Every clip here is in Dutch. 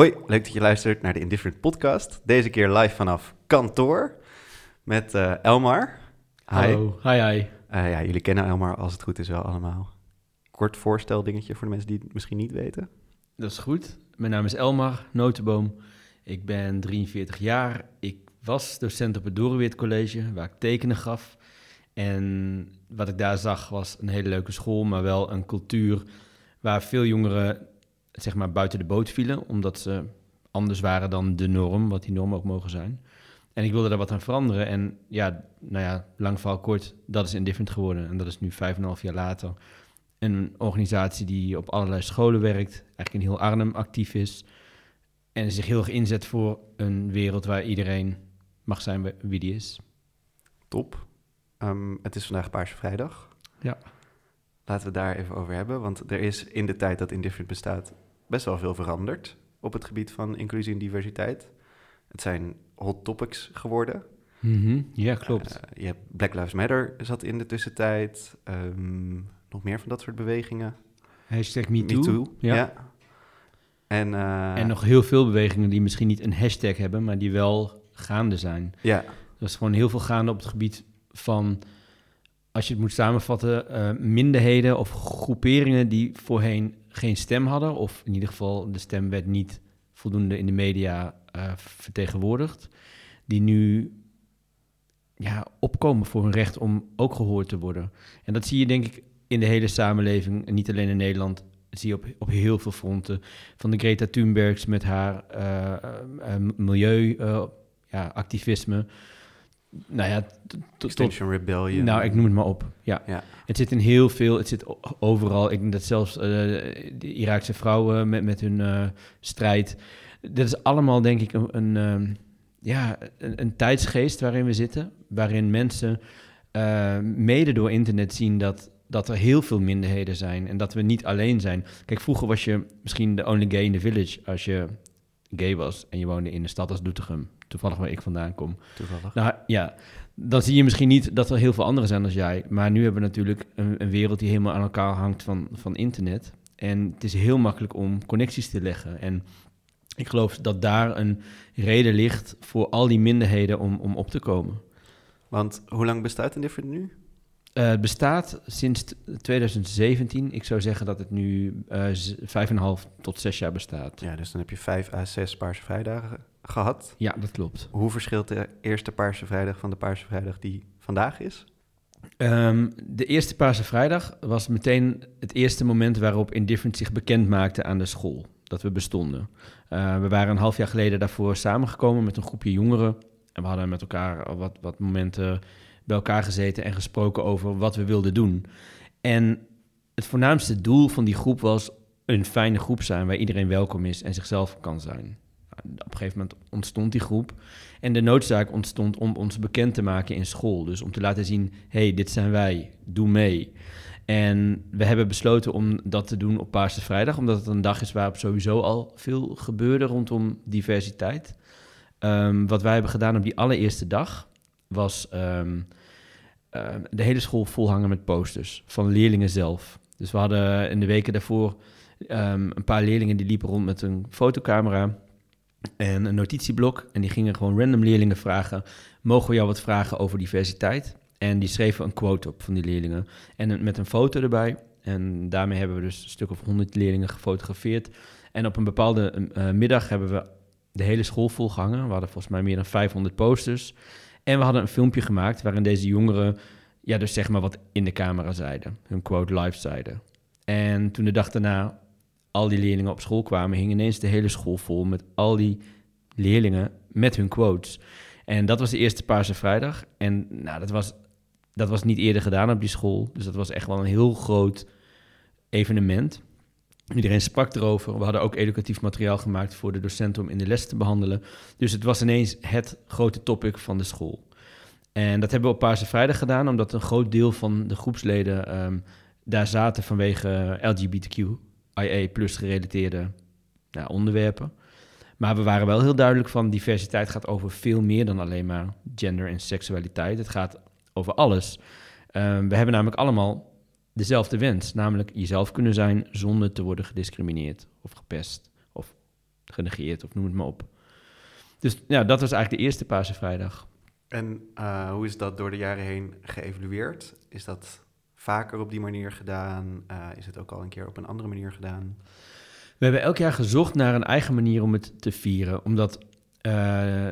Hoi, leuk dat je luistert naar de Indifferent podcast. Deze keer live vanaf kantoor met eh, Elmar. Hi. Hallo, hi hi. Eh, ja, jullie kennen Elmar als het goed is wel allemaal. Kort voorsteldingetje voor de mensen die het misschien niet weten. Dat is goed. Mijn naam is Elmar Notenboom. Ik ben 43 jaar. Ik was docent op het Dorenweert College, waar ik tekenen gaf. En wat ik daar zag was een hele leuke school, maar wel een cultuur waar veel jongeren zeg maar buiten de boot vielen, omdat ze anders waren dan de norm, wat die norm ook mogen zijn. En ik wilde daar wat aan veranderen. En ja, nou ja, lang verhaal kort, dat is Indifferent geworden. En dat is nu vijf en een half jaar later een organisatie die op allerlei scholen werkt, eigenlijk in heel Arnhem actief is. En zich heel erg inzet voor een wereld waar iedereen mag zijn wie die is. Top. Ehm, het is vandaag Paarse Vrijdag. Ja. Laten we daar even over hebben, want er is in de tijd dat Indifferent bestaat best wel veel veranderd op het gebied van inclusie en diversiteit. Het zijn hot topics geworden. Mhm, Ja, klopt. Eh, je hebt Black Lives Matter zat in de tussentijd. Ehm, nog meer van dat soort bewegingen. Hashtag MeToo. Ja. Ja. En, eh, En nog heel veel bewegingen die misschien niet een hashtag hebben, maar die wel gaande zijn. Ja, Er is gewoon heel veel gaande op het gebied van, als je het moet samenvatten, eh, minderheden of groeperingen die voorheen geen stem hadden, of in ieder geval de stem werd niet voldoende in de media eh, vertegenwoordigd, die nu ja, opkomen voor hun recht om ook gehoord te worden. En dat zie je denk ik in de hele samenleving, en niet alleen in Nederland, zie je op, op heel veel fronten. Van de Greta Thunbergs met haar eh, eh, eh, ja, activisme. Nou ja, tot, Extinction Rebellion. nou, ik noem het maar op. Ja. Ja. Het zit in heel veel, het zit overal. Ik denk dat zelfs eh, de Iraakse vrouwen met, met hun eh, strijd. Dat is allemaal, denk ik, een, een, ehm, ja, een, een tijdsgeest waarin we zitten. Waarin mensen eh, mede door internet zien dat, dat er heel veel minderheden zijn. En dat we niet alleen zijn. Kijk, vroeger was je misschien de only gay in the village als je gay was. En je woonde in een stad als Doetinchem. Toevallig waar ik vandaan kom. Toevallig. Nou ja, dan zie je misschien niet dat er heel veel anderen zijn als jij. Maar nu hebben we natuurlijk een, een wereld die helemaal aan elkaar hangt van, van internet. En het is heel makkelijk om connecties te leggen. En ik geloof dat daar een reden ligt voor al die minderheden om, om op te komen. Want hoe lang bestaat Indifferent nu? Eh, het bestaat sinds t- 2017. Ik zou zeggen dat het nu eh, vijf en een half tot zes jaar bestaat. Ja, dus dan heb je vijf à zes Paarse Vrijdagen gehad. Ja, dat klopt. Hoe verschilt de eerste Paarse Vrijdag van de Paarse Vrijdag die vandaag is? Ehm, de eerste Paarse Vrijdag was meteen het eerste moment waarop Indifferent zich bekend maakte aan de school. Dat we bestonden. Eh, we waren een half jaar geleden daarvoor samengekomen met een groepje jongeren. En we hadden met elkaar wat, wat momenten bij elkaar gezeten en gesproken over wat we wilden doen. En het voornaamste doel van die groep was een fijne groep zijn waar iedereen welkom is en zichzelf kan zijn. Nou, Op een gegeven moment ontstond die groep. En de noodzaak ontstond om ons bekend te maken in school. Dus om te laten zien, hey, dit zijn wij, doe mee. En we hebben besloten om dat te doen op Paarse Vrijdag, omdat het een dag is waarop sowieso al veel gebeurde rondom diversiteit. Ehm, wat wij hebben gedaan op die allereerste dag was ehm, ehm, de hele school volhangen met posters van leerlingen zelf. Dus we hadden in de weken daarvoor ehm, een paar leerlingen die liepen rond met een fotocamera en een notitieblok. En die gingen gewoon random leerlingen vragen: mogen we jou wat vragen over diversiteit? En die schreven een quote op van die leerlingen. En met een foto erbij. En daarmee hebben we dus een stuk of honderd leerlingen gefotografeerd. En op een bepaalde eh, middag hebben we de hele school volgehangen. We hadden volgens mij meer dan 500 posters. En we hadden een filmpje gemaakt waarin deze jongeren, ja, dus zeg maar wat in de camera zeiden. Hun quote live zeiden. En toen de dag daarna al die leerlingen op school kwamen, hing ineens de hele school vol met al die leerlingen met hun quotes. En dat was de eerste Paarse Vrijdag. En nou, dat was, dat was niet eerder gedaan op die school. Dus dat was echt wel een heel groot evenement. Iedereen sprak erover. We hadden ook educatief materiaal gemaakt voor de docenten om in de les te behandelen. Dus het was ineens het grote topic van de school. En dat hebben we op Paarse Vrijdag gedaan, omdat een groot deel van de groepsleden ehm, daar zaten vanwege LGBTQIA plus gerelateerde onderwerpen. Maar we waren wel heel duidelijk van diversiteit gaat over veel meer dan alleen maar gender en seksualiteit. Het gaat over alles. Ehm, we hebben namelijk allemaal dezelfde wens, namelijk jezelf kunnen zijn zonder te worden gediscrimineerd of gepest of genegeerd of noem het maar op. Dus ja, dat was eigenlijk de eerste Paarse Vrijdag. En uh, hoe is dat door de jaren heen geëvalueerd? Is dat vaker op die manier gedaan? Uh, is het ook al een keer op een andere manier gedaan? We hebben elk jaar gezocht naar een eigen manier om het te vieren. Omdat uh,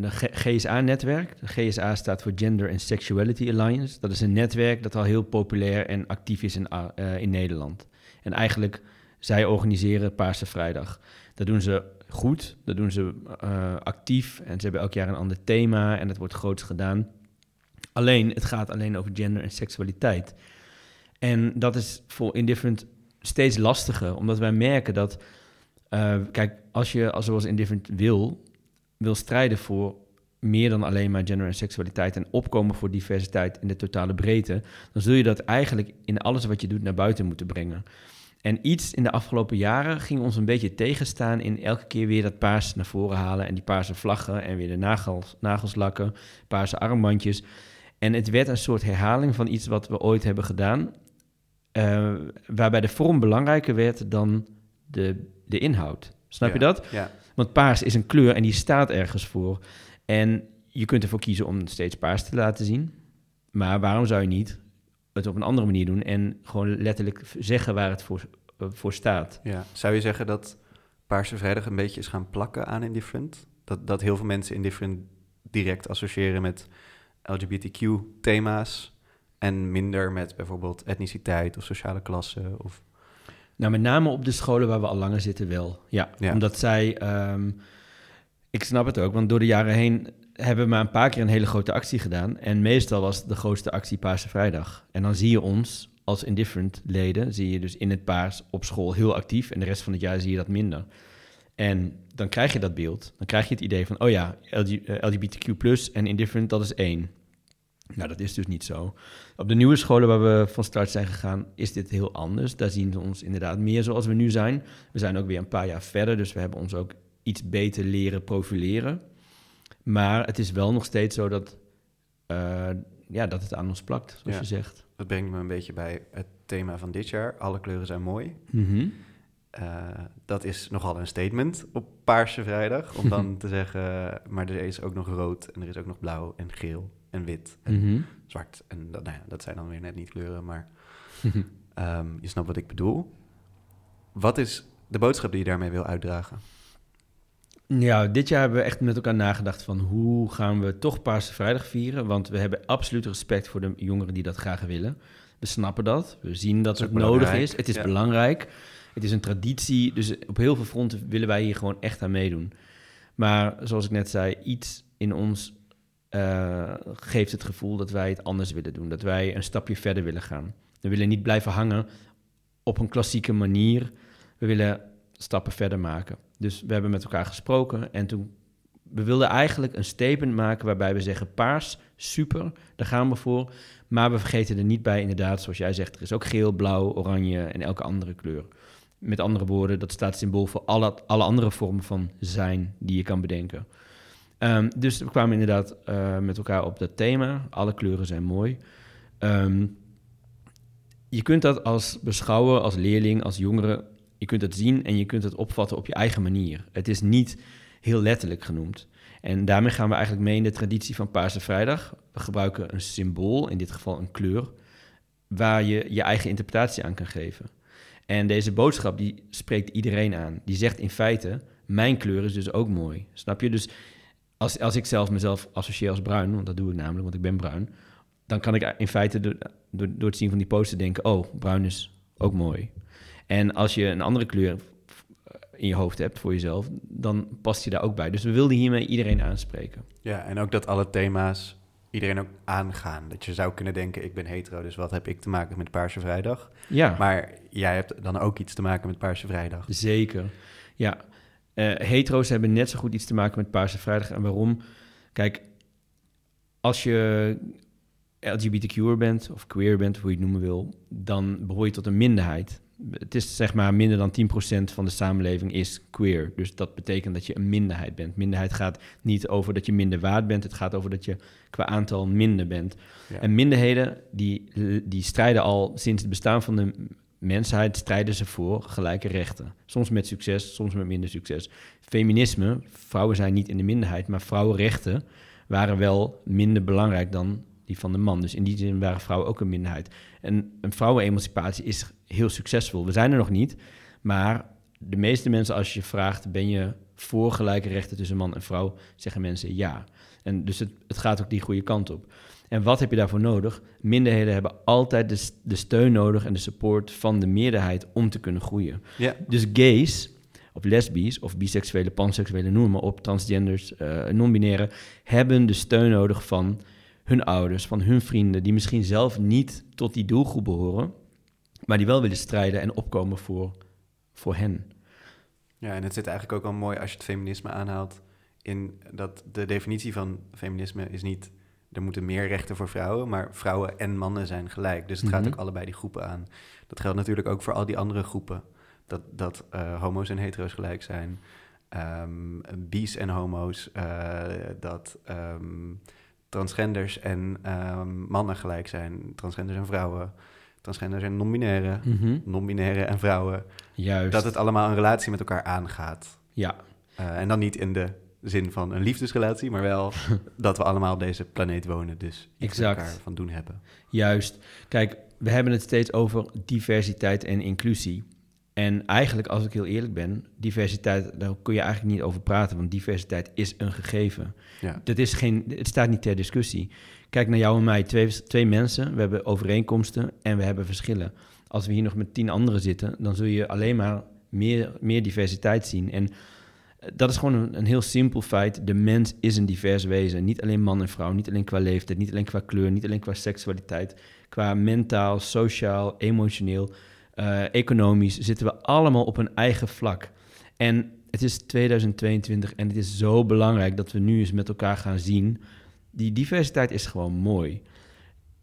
de GSA-netwerk, GSA staat voor Gender and Sexuality Alliance. Dat is een netwerk dat al heel populair en actief is in, uh, in Nederland. En eigenlijk, zij organiseren Paarse Vrijdag. Dat doen ze goed, dat doen ze uh, actief en ze hebben elk jaar een ander thema en het wordt groots gedaan. Alleen, het gaat alleen over gender en seksualiteit. En dat is voor Indifferent steeds lastiger, omdat wij merken dat, kijk, als je als zoals Indifferent wil, wil strijden voor meer dan alleen maar gender en seksualiteit en opkomen voor diversiteit in de totale breedte, dan zul je dat eigenlijk in alles wat je doet naar buiten moeten brengen. En iets in de afgelopen jaren ging ons een beetje tegenstaan in elke keer weer dat paars naar voren halen en die paarse vlaggen en weer de nagels, nagels lakken, paarse armbandjes. En het werd een soort herhaling van iets wat we ooit hebben gedaan, uh, waarbij de vorm belangrijker werd dan de, de inhoud. Snap ja, je dat? Ja. Want paars is een kleur en die staat ergens voor. En je kunt ervoor kiezen om steeds paars te laten zien. Maar waarom zou je niet het op een andere manier doen en gewoon letterlijk zeggen waar het voor, uh, voor staat? Ja. Zou je zeggen dat Paarse Vrijdag een beetje is gaan plakken aan Indifferent? Dat, dat heel veel mensen Indifferent direct associëren met LGBTQ-thema's en minder met bijvoorbeeld etniciteit of sociale klasse of... Nou, met name op de scholen waar we al langer zitten wel. Ja, Ja. omdat zij... um, ik snap het ook, want door de jaren heen hebben we maar een paar keer een hele grote actie gedaan. En meestal was de grootste actie Paarse Vrijdag. En dan zie je ons als indifferent leden, zie je dus in het paars op school heel actief. En de rest van het jaar zie je dat minder. En dan krijg je dat beeld. Dan krijg je het idee van, oh ja, LG, LGBTQ plus en indifferent, dat is één. Nou, dat is dus niet zo. Op de nieuwe scholen waar we van start zijn gegaan, is dit heel anders. Daar zien ze ons inderdaad meer zoals we nu zijn. We zijn ook weer een paar jaar verder, dus we hebben ons ook iets beter leren profileren. Maar het is wel nog steeds zo dat, uh, ja, dat het aan ons plakt, zoals Ja. je zegt. Dat brengt me een beetje bij het thema van dit jaar. Alle kleuren zijn mooi. Mm Uh, dat is nogal een statement op Paarse Vrijdag. Om dan te zeggen, maar er is ook nog rood en er is ook nog blauw en geel en wit en Mm -hmm. zwart. En dat, nou ja, dat zijn dan weer net niet kleuren, maar um, je snapt wat ik bedoel. Wat is de boodschap die je daarmee wil uitdragen? Ja, dit jaar hebben we echt met elkaar nagedacht van hoe gaan we toch Paarse Vrijdag vieren. Want we hebben absoluut respect voor de jongeren die dat graag willen. We snappen dat. We zien dat, Dat het nodig belangrijk, is. Het is ja. belangrijk. Het is een traditie. Dus op heel veel fronten willen wij hier gewoon echt aan meedoen. Maar zoals ik net zei, iets in ons uh, geeft het gevoel dat wij het anders willen doen. Dat wij een stapje verder willen gaan. We willen niet blijven hangen op een klassieke manier. We willen stappen verder maken. Dus we hebben met elkaar gesproken en toen we wilden eigenlijk een statement maken waarbij we zeggen paars, super, daar gaan we voor. Maar we vergeten er niet bij, inderdaad, zoals jij zegt, er is ook geel, blauw, oranje en elke andere kleur. Met andere woorden, dat staat symbool voor alle, alle andere vormen van zijn die je kan bedenken. Um, dus we kwamen inderdaad uh, met elkaar op dat thema. Alle kleuren zijn mooi. Um, je kunt dat als beschouwer, als leerling, als jongere, je kunt het zien en je kunt het opvatten op je eigen manier. Het is niet heel letterlijk genoemd. En daarmee gaan we eigenlijk mee in de traditie van Paarse Vrijdag. We gebruiken een symbool, in dit geval een kleur, waar je je eigen interpretatie aan kan geven. En deze boodschap die spreekt iedereen aan. Die zegt in feite, mijn kleur is dus ook mooi. Snap je? Dus als, als ik zelf mezelf associeer als bruin, want dat doe ik namelijk, want ik ben bruin, dan kan ik in feite door, door, door het zien van die poster denken, oh, bruin is ook mooi. En als je een andere kleur in je hoofd hebt voor jezelf, dan past je daar ook bij. Dus we wilden hiermee iedereen aanspreken. Ja, en ook dat alle thema's iedereen ook aangaan. Dat je zou kunnen denken, ik ben hetero, dus wat heb ik te maken met Paarse Vrijdag? Ja. Maar jij hebt dan ook iets te maken met Paarse Vrijdag. Zeker, ja. Uh, hetero's hebben net zo goed iets te maken met Paarse Vrijdag. En waarom? Kijk, als je LGBTQ'er bent, of queer bent, hoe je het noemen wil, dan behoor je tot een minderheid. Het is zeg maar minder dan 10% van de samenleving is queer. Dus dat betekent dat je een minderheid bent. Minderheid gaat niet over dat je minder waard bent. Het gaat over dat je qua aantal minder bent. Ja. En minderheden die, die strijden al sinds het bestaan van de mensheid strijden ze voor gelijke rechten. Soms met succes, soms met minder succes. Feminisme, vrouwen zijn niet in de minderheid, maar vrouwenrechten waren wel minder belangrijk dan die van de man. Dus in die zin waren vrouwen ook een minderheid. En een vrouwenemancipatie is heel succesvol. We zijn er nog niet, maar de meeste mensen, als je vraagt, ben je voor gelijke rechten tussen man en vrouw, zeggen mensen ja. En dus het, het gaat ook die goede kant op. En wat heb je daarvoor nodig? Minderheden hebben altijd de, de steun nodig en de support van de meerderheid om te kunnen groeien. Ja. Dus gays of lesbisch of biseksuele, panseksuele, noem maar op, transgenders, uh, non-binaire, hebben de steun nodig van hun ouders, van hun vrienden, die misschien zelf niet tot die doelgroep behoren, maar die wel willen strijden en opkomen voor, voor hen. Ja, en het zit eigenlijk ook al mooi als je het feminisme aanhaalt, in dat de definitie van feminisme is niet er moeten meer rechten voor vrouwen, maar vrouwen en mannen zijn gelijk. Dus het gaat Mhm. ook allebei die groepen aan. Dat geldt natuurlijk ook voor al die andere groepen. Dat, dat eh, homo's en hetero's gelijk zijn, ehm bi's en homo's, eh, dat ehm, transgenders en ehm, mannen gelijk zijn, transgenders en vrouwen, transgenders en non-binaire, Mhm. non-binaire en vrouwen. Juist. Dat het allemaal een relatie met elkaar aangaat. Ja, Eh, en dan niet in de zin van een liefdesrelatie, maar wel dat we allemaal op deze planeet wonen, dus iets met Exact. elkaar van doen hebben. Juist. Kijk, we hebben het steeds over diversiteit en inclusie. En eigenlijk, als ik heel eerlijk ben, diversiteit, daar kun je eigenlijk niet over praten, want diversiteit is een gegeven. Ja. Dat is geen, het staat niet ter discussie. Kijk naar jou en mij, twee, twee mensen, we hebben overeenkomsten en we hebben verschillen. Als we hier nog met tien anderen zitten, dan zul je alleen maar meer, meer diversiteit zien. En eh, dat is gewoon een, een heel simpel feit. De mens is een divers wezen. Niet alleen man en vrouw, niet alleen qua leeftijd, niet alleen qua kleur, niet alleen qua seksualiteit. Qua mentaal, sociaal, emotioneel, eh, economisch zitten we allemaal op een eigen vlak. En het is 2022 en het is zo belangrijk dat we nu eens met elkaar gaan zien. Die diversiteit is gewoon mooi.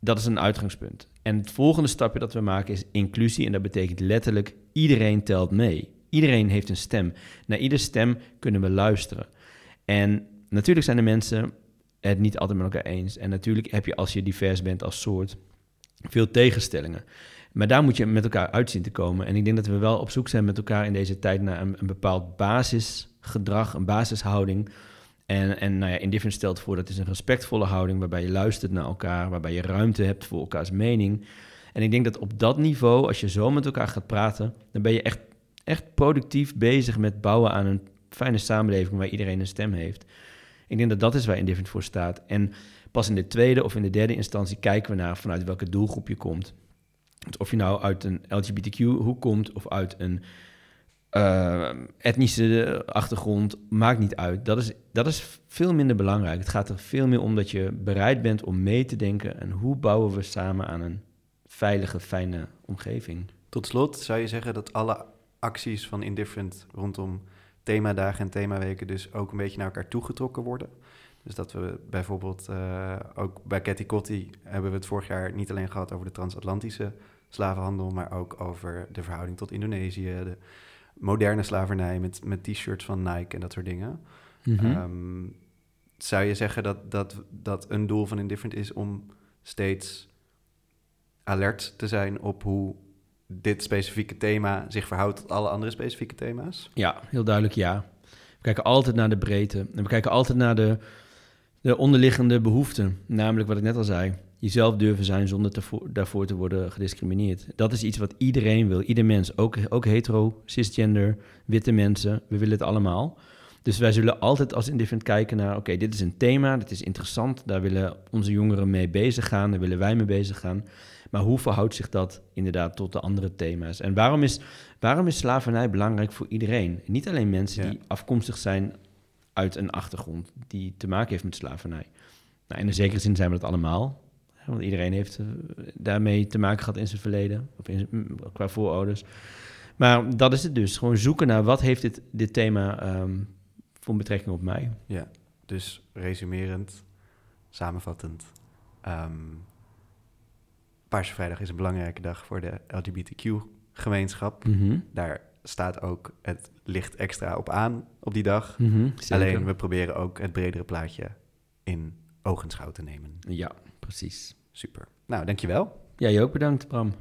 Dat is een uitgangspunt. En het volgende stapje dat we maken is inclusie. En dat betekent letterlijk iedereen telt mee. Iedereen heeft een stem. Naar iedere stem kunnen we luisteren. En natuurlijk zijn de mensen het niet altijd met elkaar eens. En natuurlijk heb je, als je divers bent als soort, veel tegenstellingen. Maar daar moet je met elkaar uit zien te komen. En ik denk dat we wel op zoek zijn met elkaar in deze tijd naar een, een bepaald basisgedrag, een basishouding. En, en nou ja, Indifferent stelt voor dat is een respectvolle houding waarbij je luistert naar elkaar, waarbij je ruimte hebt voor elkaars mening. En ik denk dat op dat niveau, als je zo met elkaar gaat praten, dan ben je echt, echt productief bezig met bouwen aan een fijne samenleving waar iedereen een stem heeft. Ik denk dat dat is waar Indifferent voor staat. En pas in de tweede of in de derde instantie kijken we naar vanuit welke doelgroep je komt. Of je nou uit een LGBTQ-hoek komt of uit een eh, etnische achtergrond, maakt niet uit. Dat is, dat is veel minder belangrijk. Het gaat er veel meer om dat je bereid bent om mee te denken en hoe bouwen we samen aan een veilige, fijne omgeving. Tot slot zou je zeggen dat alle acties van Indifferent rondom themadagen en themaweken dus ook een beetje naar elkaar toegetrokken worden. Dus dat we bijvoorbeeld eh, ook bij Catty Kotti hebben we het vorig jaar niet alleen gehad over de transatlantische slavenhandel, maar ook over de verhouding tot Indonesië, de moderne slavernij met, met t-shirts van Nike en dat soort dingen. Mhm. Ehm, zou je zeggen dat, dat, dat een doel van Indifferent is om steeds alert te zijn op hoe dit specifieke thema zich verhoudt tot alle andere specifieke thema's? Ja, heel duidelijk ja. We kijken altijd naar de breedte. En we kijken altijd naar de, de onderliggende behoeften. Namelijk wat ik net al zei. Jezelf durven zijn zonder te, daarvoor te worden gediscrimineerd. Dat is iets wat iedereen wil. Ieder mens. Ook, ook hetero, cisgender, witte mensen. We willen het allemaal. Dus wij zullen altijd als indifferent kijken naar... oké, dit is een thema, dit is interessant. Daar willen onze jongeren mee bezig gaan. Daar willen wij mee bezig gaan. Maar hoe verhoudt zich dat inderdaad tot de andere thema's? En waarom is, waarom is slavernij belangrijk voor iedereen? Niet alleen mensen Ja. die afkomstig zijn uit een achtergrond die te maken heeft met slavernij. Nou, in een zekere zin zijn we dat allemaal. Want iedereen heeft eh, daarmee te maken gehad in zijn verleden, of in, zijn- mm, qua voorouders. Maar dat is het dus. Gewoon zoeken naar wat heeft dit, dit thema ehm voor betrekking op mij. Ja, dus resumerend, samenvattend. ehm Paarse Vrijdag is een belangrijke dag voor de LGBTQ-gemeenschap. Mhm. Daar staat ook het licht extra op aan op die dag. Mhm. Alleen we proberen ook het bredere plaatje in ogenschouw te nemen. Ja, precies. Super. Nou, dankjewel. Jij ook bedankt, Bram.